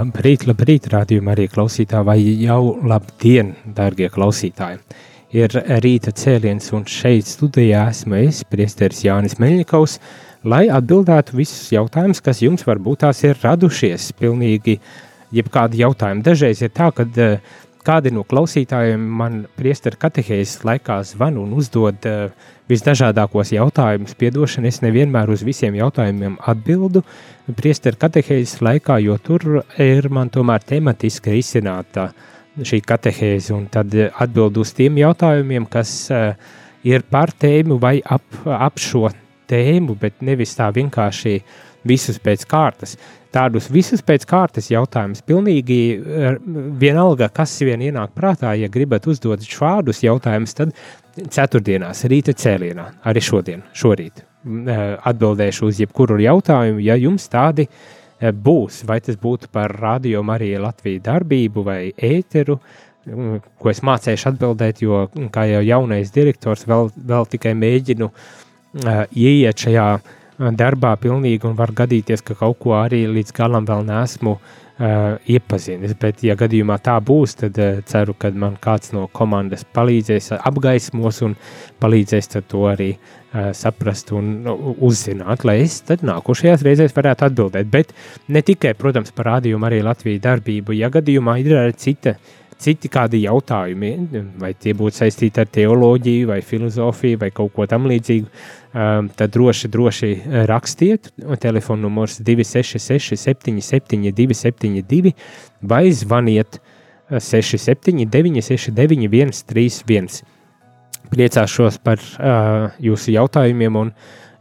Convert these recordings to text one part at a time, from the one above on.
Labrīt, labrīt, rādījumā arī klausītāji, vai jau labdien, dārgie klausītāji. Ir rīta cēliens, un šeit studijā esmu es, priesteris Jānis Meļņikovs, lai atbildētu visus jautājumus, kas jums varbūt tās ir radušies. Pilnīgi jebkādi jautājumi. Dažreiz ir tā, ka kādi no klausītājiem man priesteri katehēzes laikā zvan un uzdod uh, visdažādākos jautājumus. Piedošana, es nevienmēr uz visiem jautājumiem atbildu priesteru katehēzes laikā, jo tur ir man tomēr tematiski risināta šī katehēze, un tad atbild uz tiem jautājumiem, kas uh, ir par tēmu vai ap, ap šo tēmu, bet nevis tā vienkārši visus pēc kārtas. Tādus visus pēc kārtas jautājumus pilnīgi eh, vienalga, kas vien ienāk prātā, ja gribat uzdot šādus jautājumus, tad ceturtdienās, rīta cēlienā, arī šodien, šorīt, atbildēšu uz jebkuru jautājumu, ja jums tādi būs, vai tas būtu par radio Mariju Latviju darbību vai ēteru, ko es mācēšu atbildēt, jo, kā jau jaunais direktors, vēl, vēl tikai mēģinu uh, ieiet šajā darbā pilnīgi un var gadīties, ka kaut ko arī līdz galam vēl nesmu uh, uh, iepazinis. Bet, ja gadījumā tā būs, tad uh, ceru, ka man kāds no komandas palīdzēs, apgaismos un palīdzēs to arī uh, saprast un uh, uzzināt, lai es tad nākošajās reizēs varētu atbildēt. Bet ne tikai, protams, par rādījumu arī Latvijas darbību, ja gadījumā ir arī cita. Citi kādi jautājumi, vai tie būtu saistīti ar teoloģiju, vai filozofiju, vai kaut ko tamlīdzīgu, um, tad droši, droši rakstiet. Telefona numurs 266, 77, 272, vai zvaniet 679, 691, 31. Priecāšos par uh, jūsu jautājumiem un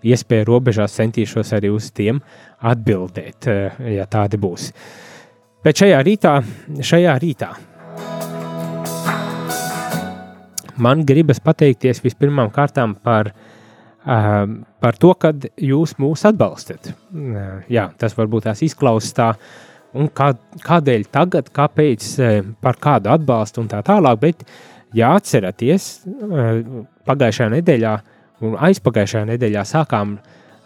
iespēju robežās centīšos arī uz tiem atbildēt, uh, ja tādi būs. Bet šajā rītā, šajā rītā man gribas pateikties vispirmām kārtām par uh, par to, ka jūs mūs atbalstat. Jā, tas varbūt tās izklausās tā, un kā, kādēļ tagad, kāpēc, par kādu atbalstu un tā tālāk, bet ja atceraties, pagājušajā nedēļā un aizpagājušajā nedēļā sākām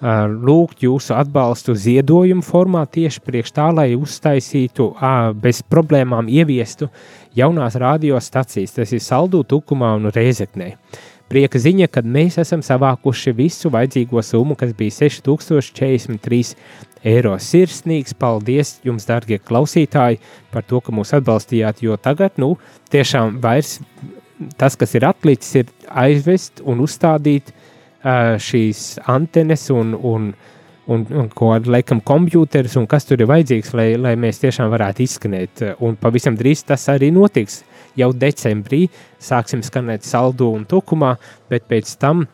lūgt jūsu atbalstu ziedojumu formā tieši priekš tā, lai uztaisītu, bez problēmām ieviestu jaunās radiostacijas, tas ir Saldū, Tukumā un Reizeknē. Prieka ziņa, ka mēs esam savākuši visu vajadzīgo summu, kas bija 6043 eiro. Sirsnīgs paldies jums, darbie klausītāji, par to, ka mūs atbalstījāt, jo tagad, nu, tiešām vairs tas, kas ir atlicis, ir aizvest un uzstādīt uh, šīs antenes un, un, un, un ko laikam kompjūterus un kas tur ir vajadzīgs, lai, lai mēs tiešām varētu izskanēt. Un pavisam drīz tas arī notiks jau decembrī sāksim skanēt saldu un tukumā, bet pēc tam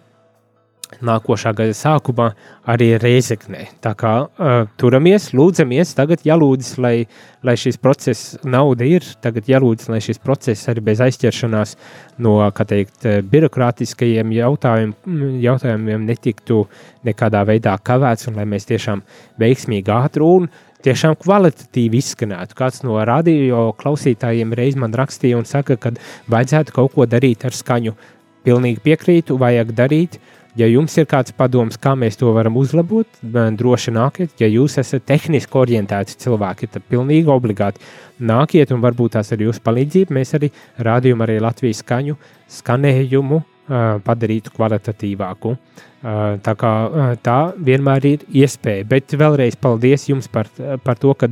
nākošā gada sākumā arī reizeknē. Tā kā uh, turamies, lūdzamies, tagad jālūdzas, lai, lai šis process, nauda ir, tagad jālūdzas, lai šis process arī bez aizķeršanās no, kā teikt, birokrātiskajiem jautājumiem, jautājumiem netiktu nekādā veidā kavēts un lai mēs tiešām veiksmīgi ātri un uh, tiešām kvalitatīvi izskanētu. Kāds no radio klausītājiem reiz man rakstīja un saka, ka vajadzētu kaut ko darīt ar skaņu. Pilnīgi piekrītu, vajag darīt. Ja jums ir kāds padoms, kā mēs to varam uzlabot, droši nāciet. Ja jūs esat tehniski orientēti cilvēki, tad pilnīgi obligāti nāciet un varbūt tās ar jūsu palīdzību mēs arī rādījām arī Latvijas skaņu skanējumu padarītu kvalitatīvāku. Tā, kā, tā vienmēr ir iespēja. Bet vēlreiz paldies jums par, par to, ka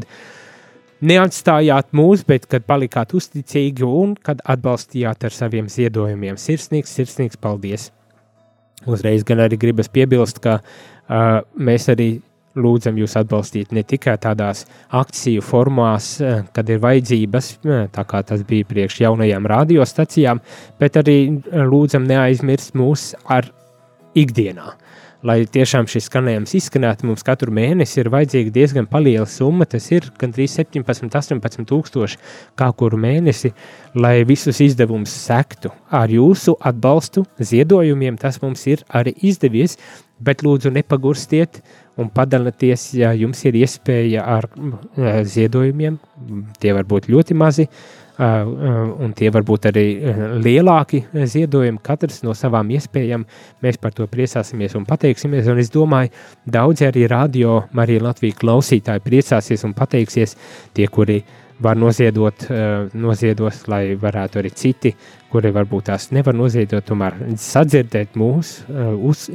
neatstājāt mūs, bet kad palikāt uzticīgi un kad atbalstījāt ar saviem ziedojumiem. Sirsnīgs, sirsnīgs paldies! Uzreiz gan arī gribas piebilst, ka uh, mēs arī lūdzam jūs atbalstīt ne tikai tādās akciju formās, kad ir vajadzības, tā kā tas bija priekš jaunajām radiostacijām, bet arī lūdzam neaizmirst mūs ar ikdienā lai tiešām šis skanējums izskanētu, mums katru mēnesi ir vajadzīga diezgan liela summa. Tas ir gandrīz 17, 18 tūkstoši kā kuru mēnesi, lai visus izdevumus sektu ar jūsu atbalstu, ziedojumiem. Tas mums ir arī izdevies, bet lūdzu nepagurstiet un padalieties, ja jums ir iespēja ar ziedojumiem. Tie var būt ļoti mazi un tie var būt arī lielāki ziedojumi, katrs no savām iespējām. Mēs par to priecāsimies un pateiksimies. Un es domāju, daudzi arī radio Marija Latvijas klausītāji priecāsies un pateiksies tie, kuri var noziedot, noziedos, lai varētu arī citi, kuri varbūt tās nevar noziedot, tomēr sadzirdēt mūsu, uz,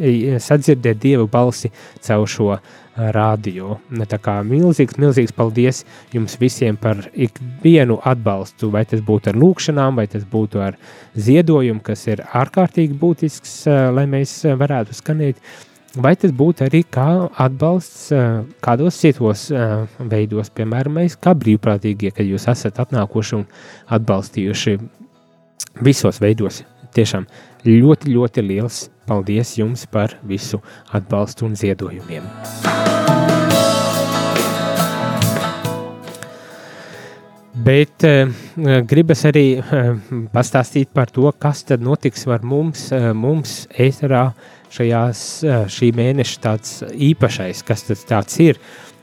sadzirdēt Dievu balsi caur šo radio. Tā kā milzīgs, milzīgs paldies jums visiem par ikvienu atbalstu, vai tas būtu ar lūkšanām, vai tas būtu ar ziedojumu, kas ir ārkārtīgi būtisks, eh, lai mēs varētu skanēt, vai tas būtu arī kā atbalsts eh, kādos citos eh, veidos, piemēram, mēs kā brīvprātīgie, kad jūs esat atnākuši un atbalstījuši visos veidos. Tiešām ļoti, ļoti liels paldies jums par visu atbalstu un ziedojumiem. Bet uh, gribas arī uh, pastāstīt par to, kas tad notiks ar mums, uh, mums ēterā šajās, šī mēneša tāds īpašais, kas tas tāds ir.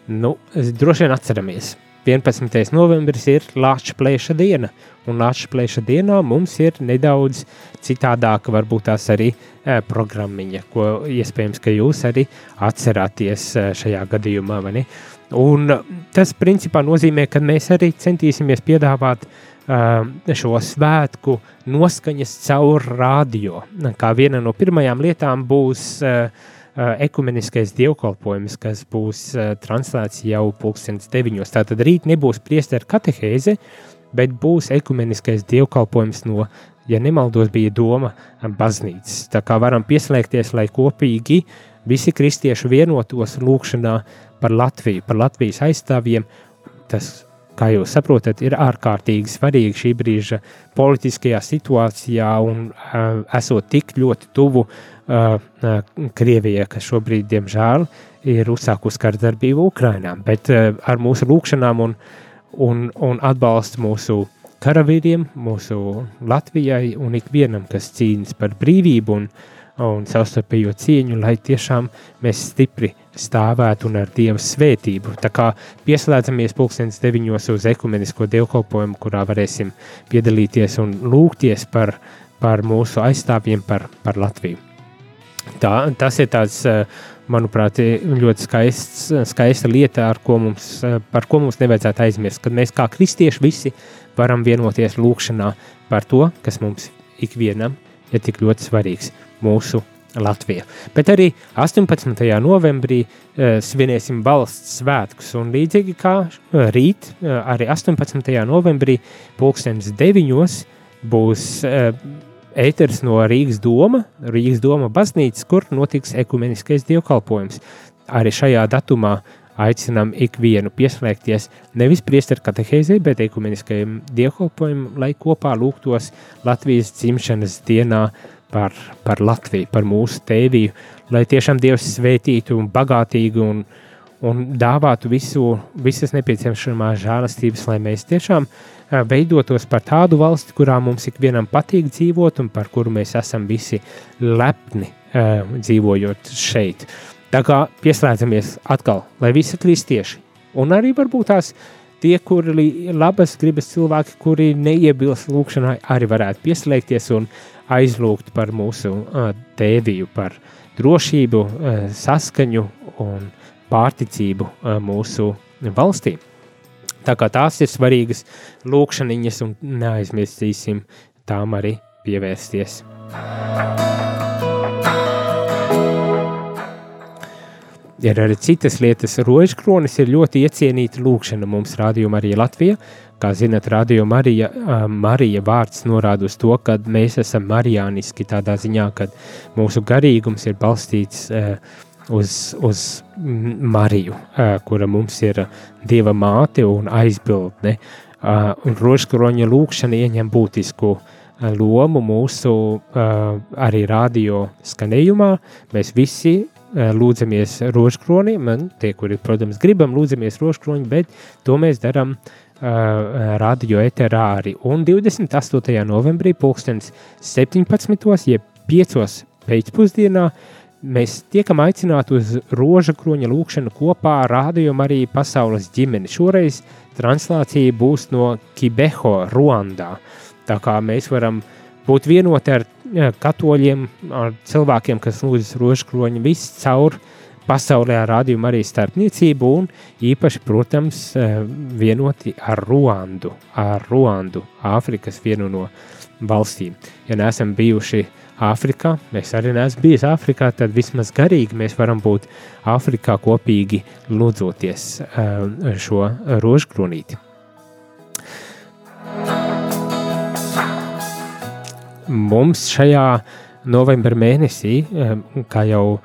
Nu, droši vien atceramies, 11. novembris ir Latvijas plēša diena, un Latvijas plēša dienā mums ir nedaudz citādāka, varbūt tās arī e, programmiņa, ko iespējams, ka jūs arī atceraties e, šajā gadījumā. Un tas principā nozīmē, ka mēs arī centīsimies piedāvāt uh, šo svētku noskaņas caur radio. Kā viena no pirmajām lietām būs uh, ekumeniskais dievkalpojums, kas būs uh, translēts jau pulkstenis deviņos. Tātad rīt nebūs priesteru katehēze, bet būs ekumeniskais dievkalpojums no, ja nemaldos, bija doma baznīcas. Tā kā varam pieslēgties, lai kopīgi visi kristieši vienotos lūkšanā par Latviju, par Latvijas aizstāvjiem. Tas, kā jūs saprotat, ir ārkārtīgi svarīgi šī brīža politiskajā situācijā un uh, esot tik ļoti tuvu uh, uh, Krievijai, kas šobrīd, diemžēl, ir uzsākusi kardarbību Ukrainā. Bet uh, ar mūsu lūkšanām un, un, un atbalstu mūsu karavīriem, mūsu Latvijai un ikvienam, kas cīnās par brīvību un, un savstarpējo cieņu, lai tiešām mēs stipri stāvētu un ar Dieva svētību. Tā kā pieslēdzamies pulkstenis deviņos uz ekumenisko dievkalpojumu, kurā varēsim piedalīties un lūgties par, par mūsu aizstāvjiem, par, par Latviju. Tā, tas ir tāds, manuprāt, ļoti skaists, skaista lieta, ko mums, par ko mums nevajadzētu aizmirst, kad mēs kā kristieši visi varam vienoties lūkšanā par to, kas mums ikvienam ir tik ļoti svarīgs - mūsu Latvija. Bet arī 18. novembrī uh, svinēsim valsts svētkus, un līdzīgi kā uh, rīt, uh, arī 18. novembrī, pulkstenis 9. būs uh, ēteris no Rīgas doma, Rīgas doma baznīcas, kur notiks ekumeniskais dievkalpojums. Arī šajā datumā aicinām ikvienu pieslēgties nevis priesteru katehēzē, bet ekumeniskajam dievkalpojumam, lai kopā lūgtos Latvijas dzimšanas dienā par, par Latviju, par mūsu tēviju, lai tiešām Dievs svētītu un bagātīgi un, un dāvātu visu, visas nepieciešamās žēlastības, lai mēs tiešām veidotos par tādu valsti, kurā mums ikvienam patīk dzīvot un par kuru mēs esam visi lepni dzīvojot šeit. Tā kā pieslēdzamies atkal, lai visi kristieši un arī varbūt tās tie, kuri labas gribas cilvēki, kuri neiebilst lūkšanai, arī varētu pieslēgties un aizlūgt par mūsu tēviju, par drošību, saskaņu un pārticību mūsu valstī. Tā kā tās ir svarīgas lūkšaniņas un neaizmirsīsim tām arī pievērsties. Ir arī citas lietas. Rožkronis ir ļoti iecienīta lūkšana mums rādījumā arī Latvijā. Kā zinat, Radio Marija, Marija vārds norāda uz to, ka mēs esam marijāniski tādā ziņā, ka mūsu garīgums ir balstīts uz, uz Mariju, kura mums ir Dieva māte un aizbildne. Un rožkroņa lūkšana ieņem būtisku lomu mūsu arī radio skanējumā. Mēs visi lūdzamies rožkronim, tie, kuri, protams, gribam lūdzamies rožkroņi, bet to mēs darām uh, radio eterā arī. Un 28. novembrī pulkstens 17. jeb 5. pēcpusdienā mēs tiekam aicināti uz roža kroņa lūkšanu kopā ar Radio Mariju pasaules ģimeni. Šoreiz translācija būs no Kibeho, Ruandā. Tā kā mēs varam būt vienoti ar katoļiem, ar cilvēkiem, kas lūdzas rožkroņu viss caur pasaulē ar rādījumu arī starpniecību un īpaši, protams, vienoti ar Ruandu, ar Ruandu, Āfrikas vienu no valstīm. Ja neesam bijuši Āfrikā, mēs arī neesam bijuši Āfrikā, tad vismaz garīgi mēs varam būt Āfrikā kopīgi lūdzoties šo rožkronīti. Mums šajā novembra mēnesī, eh, kā jau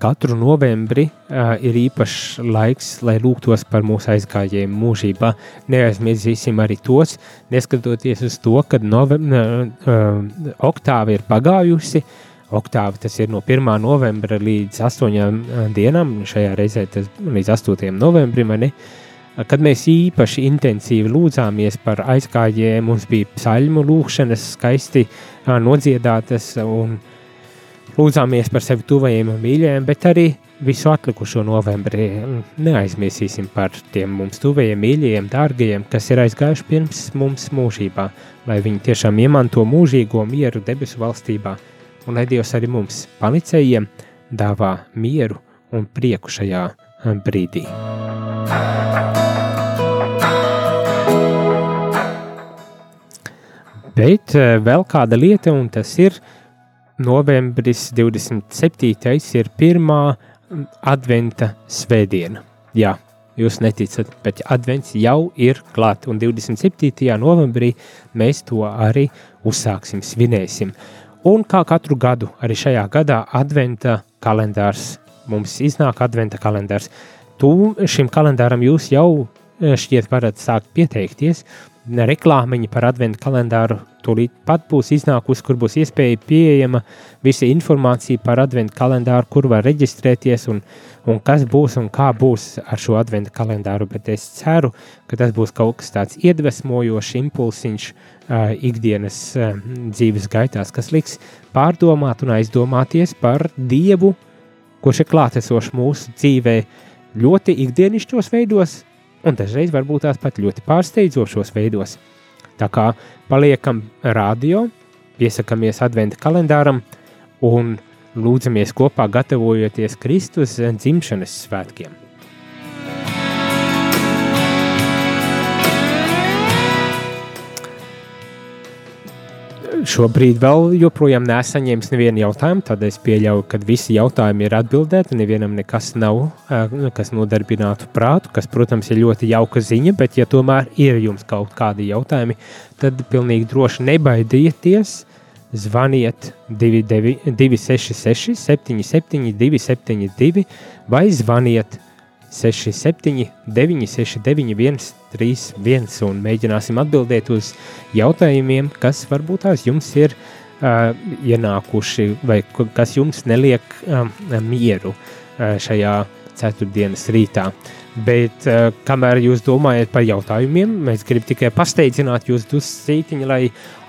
katru novembri, eh, ir īpašs laiks, lai lūgtos par mūsu aizgājējiem mūžībā. Neaizmirsīsim arī tos, neskatoties uz to, ka eh, oktāva ir pagājusi. Oktāva tas ir no 1. novembra līdz 8 dienām, šajā reizē tas līdz 8. novembrim. Ne? Kad mēs īpaši intensīvi lūdzāmies par aizgājējiem, mums bija psalmu lūkšanas, skaisti nodziedātas un lūdzāmies par sevi tuvajiem un mīļajiem, bet arī visu atlikušo novembrī neaizmirsīsim par tiem mums tuvajiem, mīļajiem, dārgajiem, kas ir aizgājuši pirms mums mūžībā, lai viņi tiešām iemanto mūžīgo mieru debesu valstībā, un lai Dievs arī mums palicējiem dāvā mieru un prieku šajā brīdī. Bet eh, vēl kāda lieta, un tas ir novembris 27. ir pirmā adventa svētdiena. Jā, jūs neticat, bet advents jau ir klāt, un 27. novembrī mēs to arī uzsāksim, svinēsim. Un kā katru gadu, arī šajā gadā adventa kalendārs, mums iznāk adventa kalendārs. Tu šim kalendāram jūs jau eh, šķiet varat sākt pieteikties, reklāmiņa par adventu kalendāru tūlīt pat būs iznākusi, kur būs iespēja pieejama visa informācija par adventu kalendāru, kur var reģistrēties un, un kas būs un kā būs ar šo adventu kalendāru. Bet es ceru, ka tas būs kaut kas tāds iedvesmojošs, impulsiņš uh, ikdienas uh, dzīves gaitās, kas liks pārdomāt un aizdomāties par Dievu, kurš ir klātesošs mūsu dzīvē ļoti ikdienišķos veidos, un dažreiz varbūt tās pat ļoti pārsteidzošos veidos. Tā kā paliekam radio, piesakāmies adventa kalendāram un lūdzamies kopā gatavojoties Kristus dzimšanas svētkiem. Šobrīd vēl joprojām nesaņēmis nevienu jautājumu, tad es pieļauju, ka visi jautājumi ir atbildēti. Nevienam nekas nav, kas nodarbinātu prātu, kas, protams, ir ļoti jauka ziņa, bet, ja tomēr ir jums kaut kādi jautājumi, tad pilnīgi droši nebaidieties. Zvaniet 266, 77, 272 vai zvaniet 67, 969, 131 un mēģināsim atbildēt uz jautājumiem, kas varbūt tās jums ir uh, ienākuši vai kas jums neliek uh, mieru uh, šajā ceturtdienas rītā. Bet, uh, kamēr jūs domājat par jautājumiem, mēs gribam tikai pasteidzināt jūs dusmītiņu, lai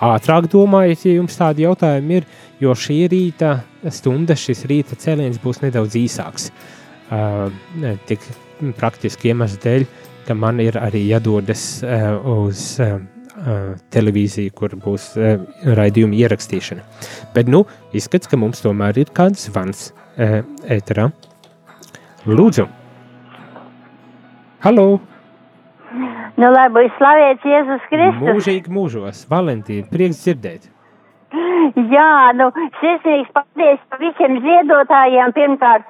ātrāk domājat, ja jums tādi jautājumi ir, jo šī rīta stunda, šis rīta cēliens būs nedaudz īsāks. Uh, tik praktiski iemeslu dēļ, ka man ir arī jādodas uz televīziju, kur būs raidījuma ierakstīšana. Bet, nu, izskats, ka mums tomēr ir kāds zvans ēterā. Lūdzu! Halo! Nu, būtu slavēts Jēzus Kristus. Mūžīgi mūžos, Valentīna, prieks dzirdēt! Jā, nu, sirsnīgs paldies visiem ziedotājiem pirmkārt,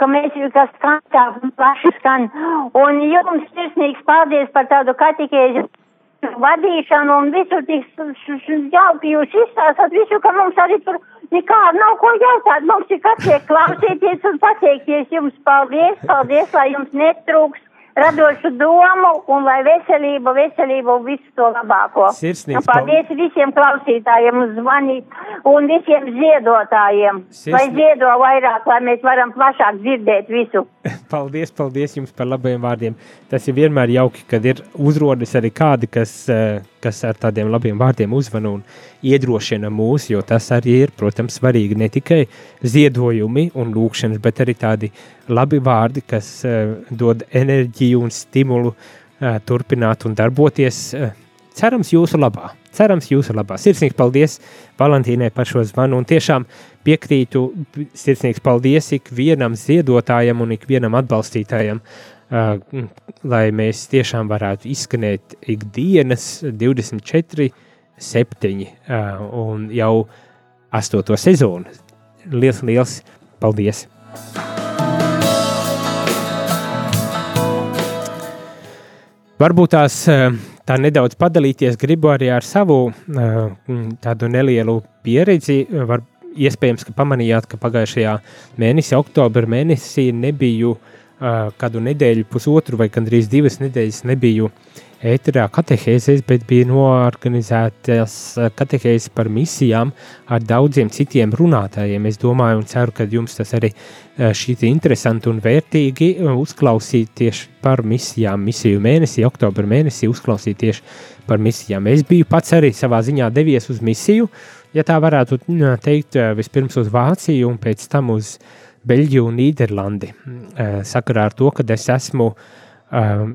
ka mēs, kas skan tā plaši skan. Un jums sirsnīgs paldies par tādu katikēžu vadīšanu un visu tik jauki jūs izstāstāt visu, ka mums arī tur Nekā nav ko jautāt. Mums ir kas tiek klausīties un pateikties jums. Paldies, paldies, lai jums netrūks radošu domu un lai veselība, veselība un visu to labāko. Sirsnīgs Un paldies visiem klausītājiem uz zvanīt un visiem ziedotājiem. Sirsnī- Lai ziedo vairāk, lai mēs varam plašāk dzirdēt visu. Paldies, paldies jums par labiem vārdiem. Tas ir vienmēr jauki, kad ir uzrodas arī kādi, kas, eh, kas ar tādiem labiem vārdiem uzvana un iedrošina mūs, jo tas arī ir, protams, svarīgi ne tikai ziedojumi un lūkšanas, bet arī tādi labi vārdi, kas eh, dod enerģiju un stimulu eh, turpināt un darboties. eh, Cerams, jūsu labā. Cerams, jūsu labā. Sirsnīgs paldies Valentīnai par šo zvanu. Un tiešām piekrītu, sirsnīgs paldies ikvienam ziedotājam un ikvienam atbalstītājam, uh, lai mēs tiešām varētu izskanēt ikdienas 24, 7 uh, un jau 8 sezonu. Liels, liels paldies! Varbūt tās tā nedaudz padalīties, gribu arī ar savu tādu nelielu pieredzi. Var, iespējams, ka pamanījāt, ka pagājušajā mēnesī, oktobra mēnesī, nebiju uh, kādu nedēļu, pusotru vai gandrīz divas nedēļas nebiju ēterā katehēzēs, bet bija noorganizētas katehēzes par misijām ar daudziem citiem runātājiem. Es domāju un ceru, ka jums tas arī šķiet interesanti un vērtīgi uzklausīt tieši par misijām. Misiju mēnesī, oktobra mēnesī uzklausīt tieši par misijām. Es biju pats arī savā ziņā devies uz misiju, ja tā varētu teikt, vispirms uz Vāciju un pēc tam uz Beļģiju un Nīderlandi. Eh, Sakarā ar to, ka es esmu um,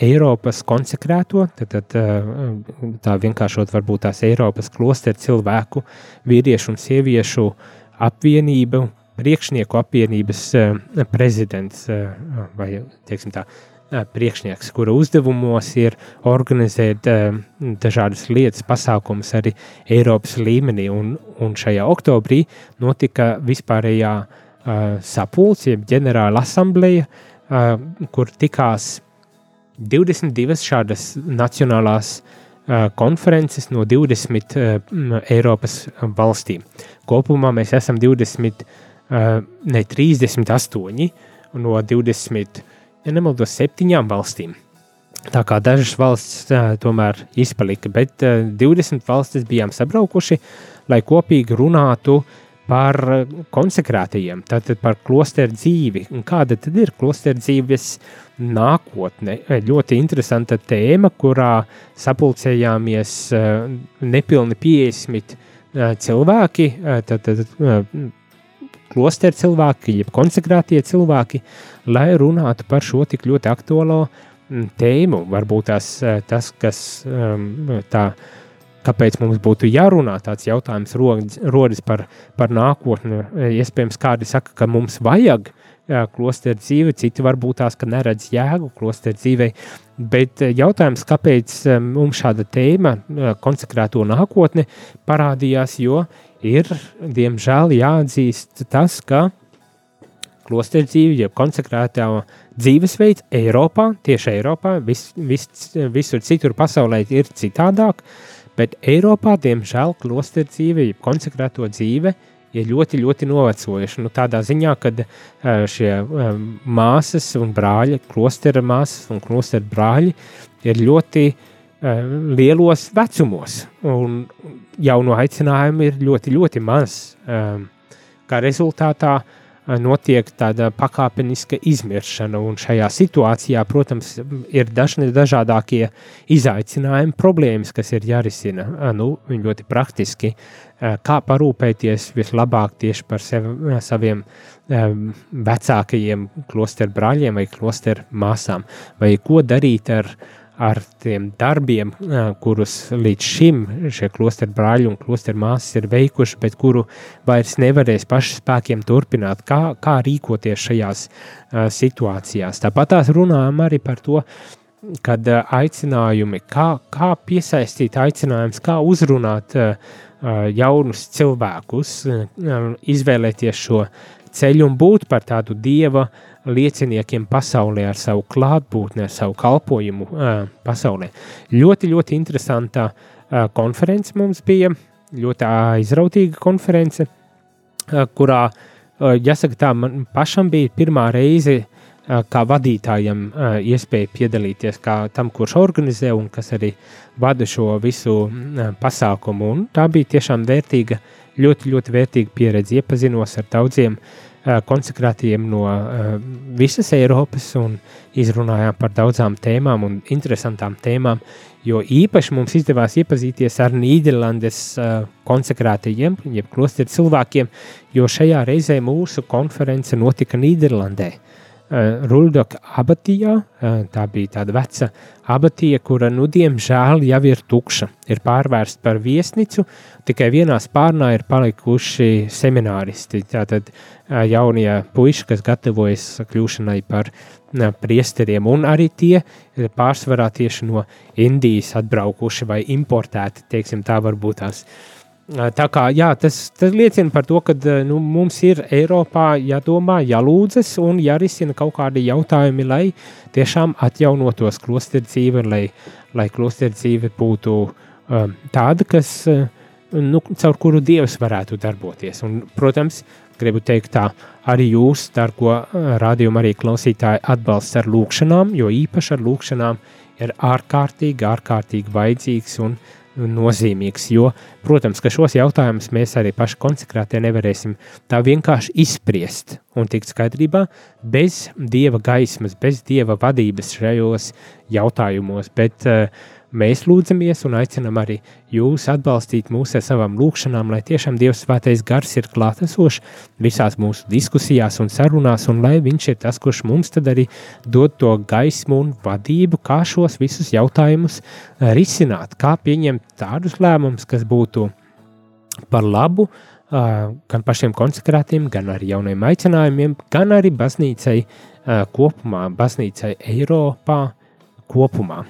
Eiropas konsekrēto, tad, tad uh, tā vienkāršot varbūt tās Eiropas klosteru cilvēku, vīriešu un sieviešu apvienību, priekšnieku apvienības prezidents vai, teiksim tā, priekšnieks, kura uzdevumos ir organizēt dažādas lietas, pasākumus arī Eiropas līmenī, un, un šajā oktobrī notika vispārējā uh, sapulce, jeb ģenerāla asambleja, uh, kur tikās 22 šādas nacionālās uh, konferences no 20 uh, m, Eiropas valstīm. Kopumā mēs esam 20, uh, ne 38 no 20, ja nemaldos, 7 valstīm. Tā kā dažas valsts uh, tomēr izpalika, bet uh, 20 valstis bijām sabraukuši, lai kopīgi runātu par uh, konsekrētajiem, tātad par klosteru dzīvi. Un kāda tad ir klosteru dzīves nākotne? Eh, Ļoti interesanta tēma, kurā sapulcējāmies uh, nepilni 50 uh, cilvēki, tad, tad, uh, klosteru cilvēki, jeb konsekrētie cilvēki, lai runātu par šo tik ļoti aktuālo mm, tēmu. Varbūt tās, eh, tas, kas tā, kāpēc mums būtu jārunā, tāds jautājums rodas, rodas par, par nākotni. Iespējams, kādi saka, ka mums vajag klosteru dzīvi, citi varbūt tās, ka neredz jēgu klosteru dzīvei. Bet jautājums, kāpēc mums šāda tēma, konsekrēto nākotne, parādījās, jo ir, diemžēl, jāatzīst tas, ka klosteru dzīve, jeb konsekrētā dzīvesveids Eiropā, tieši Eiropā, vis, vis, visur citur pasaulē ir citādāk, bet Eiropā, diemžēl, klosteru dzīve, jeb konsekrēto dzīve ir ļoti, ļoti novecojuši. Nu, tādā ziņā, ka šie um, māsas un brāļi, klostera māsas un klostera brāļi ir ļoti uh, lielos vecumos, un jauno aicinājumu ir ļoti, ļoti maz. Kā rezultātā uh, notiek tāda pakāpeniska izmiršana, un šajā situācijā, protams, ir dažni dažādākie izaicinājumi, problēmas, kas ir jārisina. Nu, ļoti praktiski, kā parūpēties vislabāk tieši par sevi, saviem vecākajiem klosteru brāļiem vai klosteru māsām, vai ko darīt ar ar tiem darbiem, kurus līdz šim šie klosteru brāļi un klosteru māsas ir veikuši, bet kuru vairs nevarēs paši spēkiem turpināt, kā, kā rīkoties šajās uh, situācijās. Tāpat tās runājam arī par to, kad uh, aicinājumi, kā, kā piesaistīt aicinājums, kā uzrunāt uh, jaunus cilvēkus, uh, izvēlēties šo ceļu un būt par tādu dieva lieciniekiem pasaulē ar savu klātbūtni, ar savu kalpojumu uh, pasaulē. Ļoti, ļoti interesanta uh, konference mums bija, ļoti aizrautīga konference. kurā, jāsaka tā, man pašam bija pirmā reize, kā vadītājam iespēja piedalīties, kā tam, kurš organizē un kas arī vada šo visu pasākumu. Un tā bija tiešām vērtīga, ļoti, ļoti vērtīga pieredze. Iepazinos ar daudziem konsekrātiem no visas Eiropas un izrunājām par daudzām tēmām un interesantām tēmām, jo īpaši mums izdevās iepazīties ar Nīderlandes konsekrātiem, jeb klosteru cilvēkiem, jo šajā reizē mūsu konference notika Nīderlandē. Eh, Ruldoka abatijā. Eh, tā bija tāda veca abatija, kura, nu, diemžēl jau ir tukša. Ir pārvērsta par viesnīcu, tikai vienā spārnā ir palikuši semināristi. Tātad eh, jaunie puiši, kas gatavojas kļūšanai par priesteriem, un arī tie pārsvarā tieši no Indijas atbraukuši vai importēti, teiksim, tā varbūt tās uh, Tā kā, jā, tas, tas liecina par to, ka nu, mums ir Eiropā jādomā, jālūdzas un jārisina kaut kādi jautājumi, lai tiešām atjaunotos klosteru dzīve, lai, lai klosteru dzīve būtu um, tāda, kas, nu, caur kuru Dievs varētu darboties. Un, protams, gribu teikt tā, arī jūs, dārgo rādījumu arī klausītāji, atbalsts ar lūkšanām, jo īpaši ar lūkšanām ir ārkārtīgi, ārkārtīgi vajadzīgs un vajadzīgs nozīmīgs, jo, protams, ka šos jautājumus mēs arī paši konsekrātie nevarēsim tā vienkārši izspriest un tikt skaidrībā bez dieva gaismas, bez dieva vadības šajos jautājumos, bet uh, Mēs lūdzamies un aicinām arī jūs atbalstīt mūs ar savām lūgšanām, lai tiešām Dievs svētais gars ir klātesošs visās mūsu diskusijās un sarunās, un lai viņš ir tas, kurš mums tad arī dod to gaismu un vadību, kā šos visus jautājumus eh, risināt, kā pieņemt tādus lēmumus, kas būtu par labu uh, gan pašiem konsekrātiem, gan arī jauniem aicinājumiem, gan arī baznīcai uh, kopumā, baznīcai Eiropā kopumā.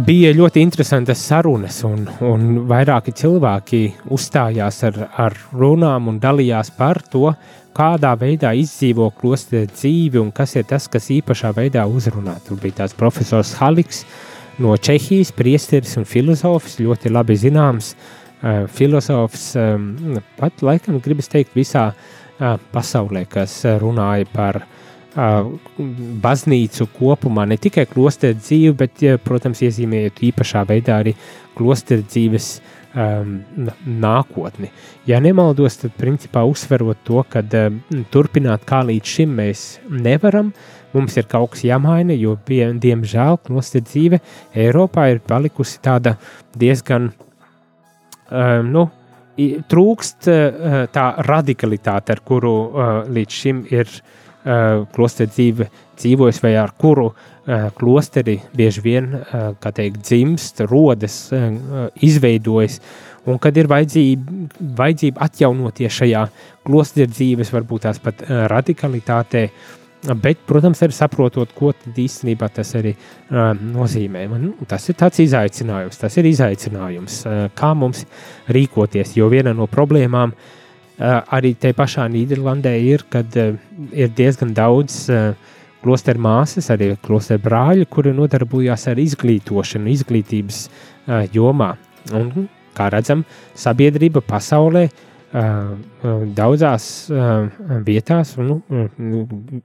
Bija ļoti interesantas sarunas, un, un vairāki cilvēki uzstājās ar, ar runām un dalījās par to, kādā veidā izdzīvo klosteru dzīvi un kas ir tas, kas īpašā veidā uzrunā. Tur bija tāds profesors Haliks no Čehijas, priesteris un filozofs, ļoti labi zināms uh, filozofs, um, pat laikam gribas teikt visā uh, pasaulē, kas runāja par uh, baznīcu kopumā, ne tikai klosteru dzīvi, bet, protams, iezīmējot īpašā veidā arī klosteru dzīves um, nākotni. Ja nemaldos, tad principā uzsverot to, ka um, turpināt kā līdz šim mēs nevaram, mums ir kaut kas jāmaina, jo, pie, diemžēl, klosteru dzīve Eiropā ir palikusi tāda diezgan, um, nu, trūkst tā radikalitāte, ar kuru uh, līdz šim ir uh, klosteru dzīve dzīvojas, vai ar kuru klosteri bieži vien, kā teikt, dzimst, rodas, izveidojas, un kad ir vajadzība, vajadzība atjaunoties šajā klosteru dzīves, varbūt tās pat radikalitātē, bet, protams, arī saprotot, ko īstenībā tas arī uh, nozīmē. Nu, tas ir tāds izaicinājums, tas ir izaicinājums, uh, kā mums rīkoties, jo viena no problēmām uh, arī te pašā Nīderlandē ir, kad eh, ir diezgan daudz eh, klosteru māsas, arī klosteru brāļi, kuri nodarbojās ar izglītošanu, izglītības jomā. Un, kā redzam, sabiedrība pasaulē daudzās vietās, nu, nu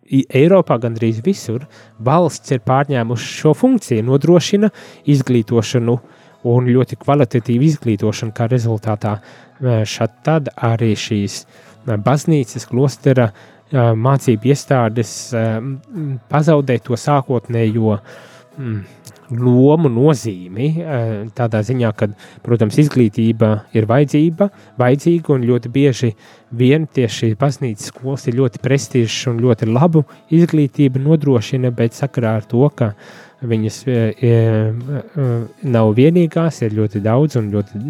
Eiropā gandrīz visur, valsts ir pārņēmuši šo funkciju, nodrošina izglītošanu un ļoti kvalitatīvu izglītošanu, kā rezultātā šad arī šīs baznīcas, klostera mācību iestādes pazaudē to sākotnējo lomu, nozīmi. Tādā ziņā, ka, protams, izglītība ir vajadzība, vajadzīga un ļoti bieži vien tieši baznīcas skolas ir ļoti prestižs un ļoti labu izglītību nodrošina, bet sakarā ar to, ka uh, Viņas e, e, e, nav vienīgās, ir ļoti daudz un ļoti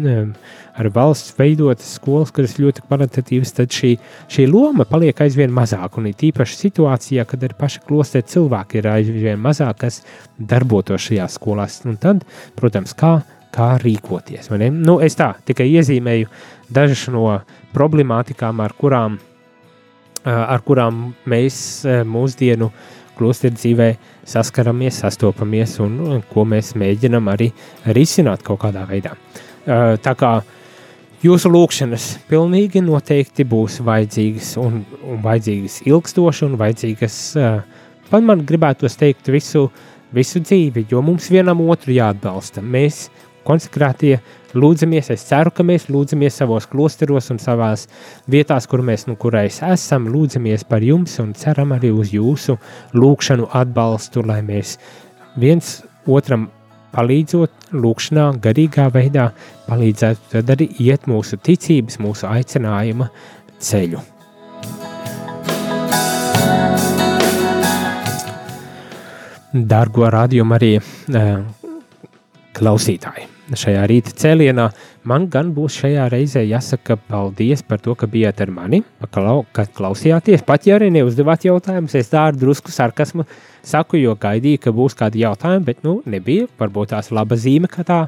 ar valsts veidotas skolas, kuras ļoti kvalitatīvas, tad šī, šī loma paliek aizvien mazāka. Un ir tīpaši situācijā, kad ir paši klostē cilvēki ir aizvien mazāk, kas darbotos šajās skolās. Un tad, protams, kā, kā rīkoties. Nu, es tā tikai iezīmēju dažas no problemātikām, ar kurām, ar kurām mēs mūsdienu klosteru dzīvē saskaramies, sastopamies un, un ko mēs mēģinam arī risināt kaut kādā veidā. Tā kā jūsu lūkšanas pilnīgi noteikti būs vajadzīgas un, un vajadzīgas ilgstoši un vajadzīgas, pat man gribētu teikt, visu, visu dzīvi, jo mums vienam otru jāatbalsta. Mēs konsekrētie lūdzamies, es ceru, ka mēs lūdzamies savos klosteros un savās vietās, kur mēs nu kurais esam, lūdzamies par jums un ceram arī uz jūsu lūkšanu atbalstu, lai mēs viens otram palīdzot lūkšanā, garīgā veidā, palīdzētu tad arī iet mūsu ticības, mūsu aicinājuma ceļu. Dargo radiomu arī klausītāji! Šajā rīta cēlienā. Man gan būs šajā reizē jāsaka paldies par to, ka bijāt ar mani, ka klausījāties. Pat ja arī neuzdevāt jautājumus, es tā ar drusku sarkasmu saku, jo gaidīju, ka būs kādi jautājumi, bet nu nebija. Varbūt tās laba zīme, ka tā,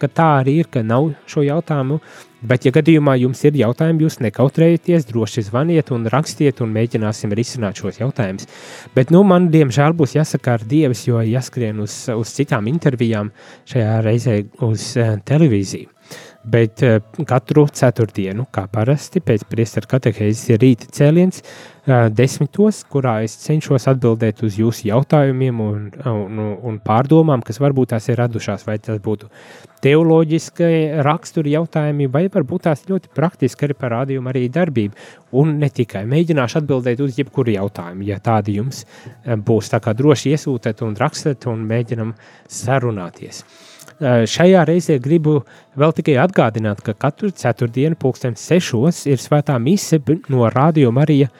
ka tā arī ir, ka nav šo jautājumu. Bet, ja gadījumā jums ir jautājumi, jūs nekautrējieties, droši zvaniet un rakstiet, un mēģināsim risināt šos jautājumus. Bet, nu, man, diemžēl, būs jāsaka ar Dievu, jo jāskrien uz, uz citām intervijām, šajā reizē uz uh, televīziju. Bet uh, katru ceturtdienu, kā parasti, pēc priesteru katehēzes ir rīta cēliens uh, desmitos, kurā es cenšos atbildēt uz jūsu jautājumiem un, un, un pārdomām, kas varbūt tās ir radušās, vai tas būtu teoloģiskai raksturi jautājumi, vai varbūt tās ļoti praktiski arī par rādījumu arī darbību. Un ne tikai mēģināšu atbildēt uz jebkuru jautājumu, ja tādi jums būs tā kā droši iesūtēt un rakstēt un mēģinam sarunāties. Eh, šajā reizē gribu vēl tikai atgādināt, ka katru ceturtdienu, pulksten sešos, ir svētā mise no Radio Marija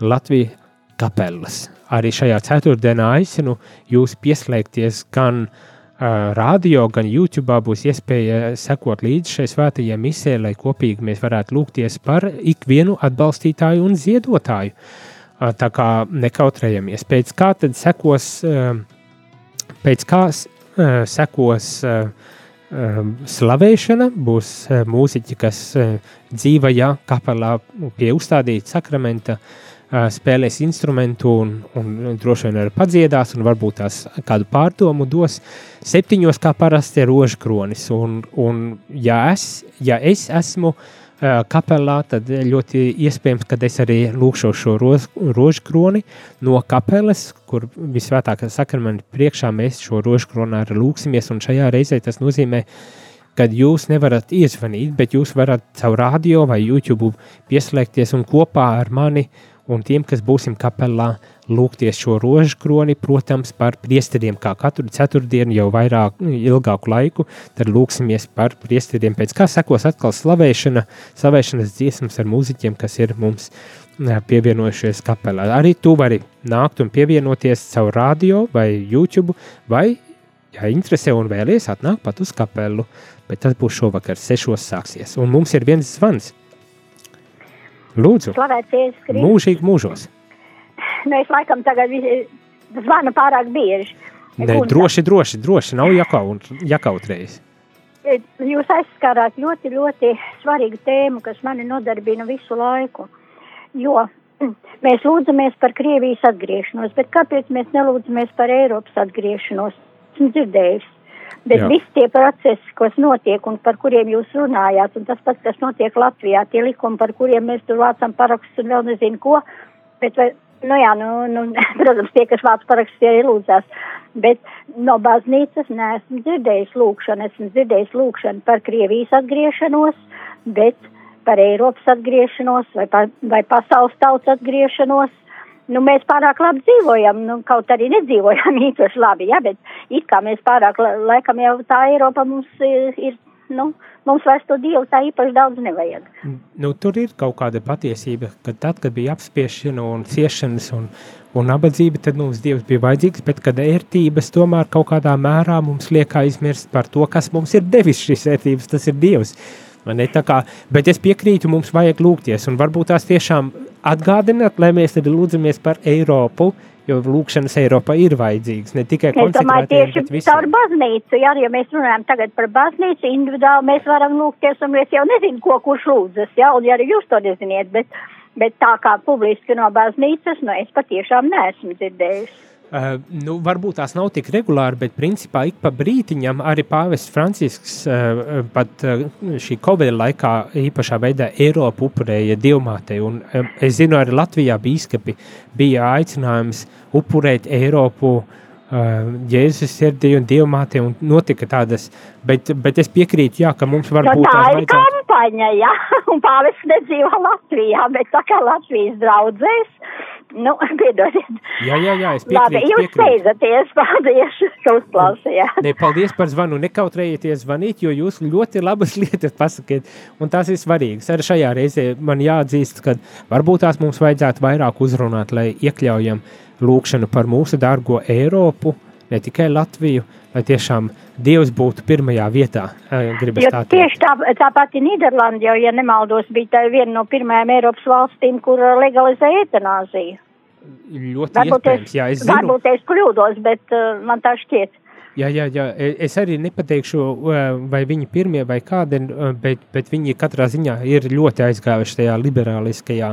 Latvijas kapelas. Arī šajā ceturtdienā aicinu jūs pieslēgties gan uh, radio, gan YouTube. Būs iespēja sekot līdzi šai svētajai misē, lai kopīgi mēs varētu lūgties par ikvienu atbalstītāju un ziedotāju. Uh, tā kā nekautrējamies. Pēc kā tad sekos, uh, pēc kā Eh, sekos eh, eh, slavēšana, būs mūziķi, kas dzīvajā kapelā pie uzstādīta sakramenta spēlēs instrumentu un, un droši vien arī padziedās, un varbūt tās kādu pārdomu dos. Septiņos, kā parasti, ir rožkronis, un, un ja, es, ja es esmu uh, kapelā, tad ļoti iespējams, ka es arī lūkšu šo roz, rožu kroni no kapelas, kur visvētākā sakramenta priekšā mēs šo rožu kroni arī lūksimies, un šajā reizē tas nozīmē, kad jūs nevarat iezvanīt, bet jūs varat caur radio vai YouTube pieslēgties un kopā ar mani un tiem, kas būsim kapelā, lūgties šo rožu kroni, protams, par priesteriem, kā katru ceturtdienu jau vairāk, ilgāku laiku, tad lūksimies par priesteriem, pēc kā sekos atkal slavēšana, slavēšanas dziesmas ar mūziķiem, kas ir mums pievienojušies kapelā. Arī tu vari nākt un pievienoties caur radio vai YouTube, vai, ja interesē un vēlies, atnāk pat uz kapelu, bet tas būs šovakar sešos sāksies, un mums ir viens zvans. Lūdzu, Slavēts Jēzus Kristus. mūžīgi mūžos. Nu, es laikam tagad zvanu pārāk bieži. Un- droši, droši, droši, nav jakaut, jakautreiz. Jūs aizskārāt ļoti, ļoti svarīgu tēmu, kas mani nodarbina visu laiku. Jo mēs lūdzamies par Krievijas atgriešanos, bet kāpēc mēs nelūdzamies par Eiropas atgriešanos? Esmu dzirdējis. Bet Jā. visi tie procesi, kas notiek un par kuriem jūs runājāt, un tas pats, kas notiek Latvijā, tie likumi, par kuriem mēs tur vācam parakstus un vēl nezinu ko, bet vai, nu jā, nu, nu, protams, tie, kas vāc parakstus, tie arī lūdzās. Bet no baznīcas neesmu dzirdējis lūkšanu, esmu dzirdējis lūkšanu par Krievijas atgriešanos, bet par Eiropas atgriešanos vai, pa, vai pasaules tautas atgriešanos. Nu, mēs pārāk labi dzīvojam, nu, kaut arī nedzīvojam īpaši labi, ja, bet it kā mēs pārāk, la- laikam jau tā Eiropa mums ir, ir nu, mums vairs to dievu tā īpaši daudz nevajag. Nu, tur ir kaut kāda patiesība, ka tad, kad bija apspiešana un ciešanas un, un nabadzība, tad mums Dievs bija vajadzīgs, bet kad ērtības tomēr kaut kādā mērā mums liek aizmirst par to, kas mums ir devis šīs ērtības, tas ir Dievs. Ne, kā, bet es piekrītu, mums vajag lūgties, un varbūt tās tiešām atgādināt, lai mēs arī lūdzamies par Eiropu, jo lūkšanas Eiropā ir vajadzīgas, ne tikai tieši bet caur visiem. baznīcu, jā, ja mēs runājam tagad par baznīcu, individuāli mēs varam lūgties, un es jau nezinu, ko kurš lūdzas, jā, un ja arī jūs to neziniet, bet, bet tā kā publiski no baznīcas, nu, es patiešām neesmu dzirdējusi. Uh, nu, varbūt tās nav tik regulāri, bet principā ik pa brītiņam arī pāvests Francisks uh, pat uh, šī Covid laikā īpašā veidā Eiropu upurēja dievmātei. Un um, es zinu, arī Latvijā bīskapi bija aicinājums upurēt Eiropu Jēzus sirdī un dievmātei un notika tādas, bet, bet es piekrītu, jā, ka mums varbūt tā ir vajadzētu. kampaņa, jā, un pāvis nedzīvo Latvijā, bet tā kā Latvijas draudzēs, nu, piedodiet. Jā, jā, jā, es Labi, piekrītu. jūs piekrītu. steidzaties, paldies, ka uzklausījāt. Ne, paldies par zvanu. Nekautrējieties zvanīt, jo jūs ļoti labas lietas pasakiet, un tās ir svarīgas. Arī šajā reizē man jāatzīst, ka varbūt tās mums vajadzētu vairāk uzrunāt, lai iekļaujam lūkšanu par mūsu dārgo Eiropu, ne tikai Latviju, lai tiešām Dievs būtu pirmajā vietā. Jo tā tieši tā, tā pati Nīderlanda, jau, ja nemaldos, bija viena no pirmajām Eiropas valstīm, kur uh, legalizēja eutanāziju. Ļoti Varbūt iespējams, es, jā, es zinu. varbūt es kļūdos, bet uh, man tā šķiet. Jā, jā, jā, e- es arī nepateikšu, vai viņi pirmie vai kādi, bet, bet viņi katrā ziņā ir ļoti aizgājuši tajā liberāliskajā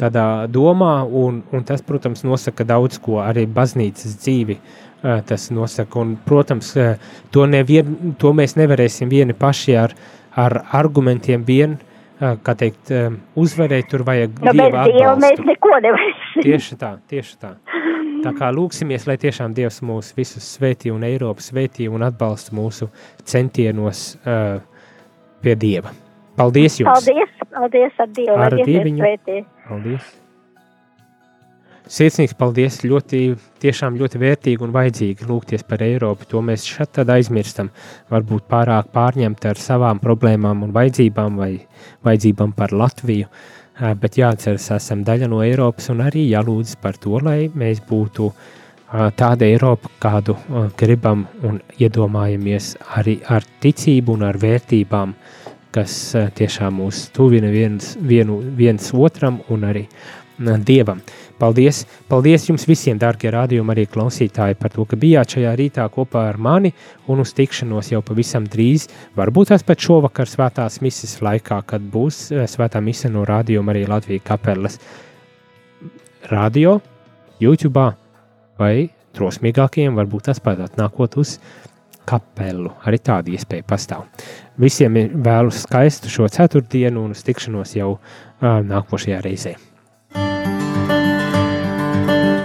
tādā domā, un, un tas, protams, nosaka daudz ko arī baznīcas dzīvi. eh, Tas nosaka, un, protams, eh, to, nevien, to mēs nevarēsim vieni paši ar, ar argumentiem vien, eh, kā teikt, eh, uzvarēt, tur vajag Nu, bez dieva Dieva mēs atbalstu. neko nevarēsim. Tieši tā, tieši tā. Tā kā lūksimies, lai tiešām Dievs mūs visus svētī un Eiropu svētī un atbalsta mūsu centienos uh, pie Dieva. Paldies jums! Paldies, paldies ar Dievu, Ar svētī. Paldies! Sirsnīgs paldies! Ļoti, tiešām ļoti vērtīgi un vajadzīgi lūgties par Eiropu. To mēs šeit tad aizmirstam. Varbūt pārāk pārņemti ar savām problēmām un vajadzībām vai vajadzībām par Latviju. Eh, Bet jāatceras, esam daļa no Eiropas un arī jālūdz par to, lai mēs būtu eh, tāda Eiropa, kādu eh, gribam un iedomājamies arī ar ticību un ar vērtībām, kas tiešām mūs tuvina viens, vienu, viens otram un arī Dievam. Paldies, paldies jums visiem, darbie rādījumi, arī klausītāji, par to, ka bijāt šajā rītā kopā ar mani un uz tikšanos jau pavisam drīz. Varbūt tas pat šovakar svētās mises laikā, kad būs eh, svētā mise no rādījuma arī Latvijas kapelas. Radio, YouTube vai drosmīgākajiem varbūt tas pat atnākot uz kapelu. Arī tāda iespēja pastāv. Visiem vēlu skaistu šo ceturtdienu un uz tikšanos jau uh, nākošajā reizē.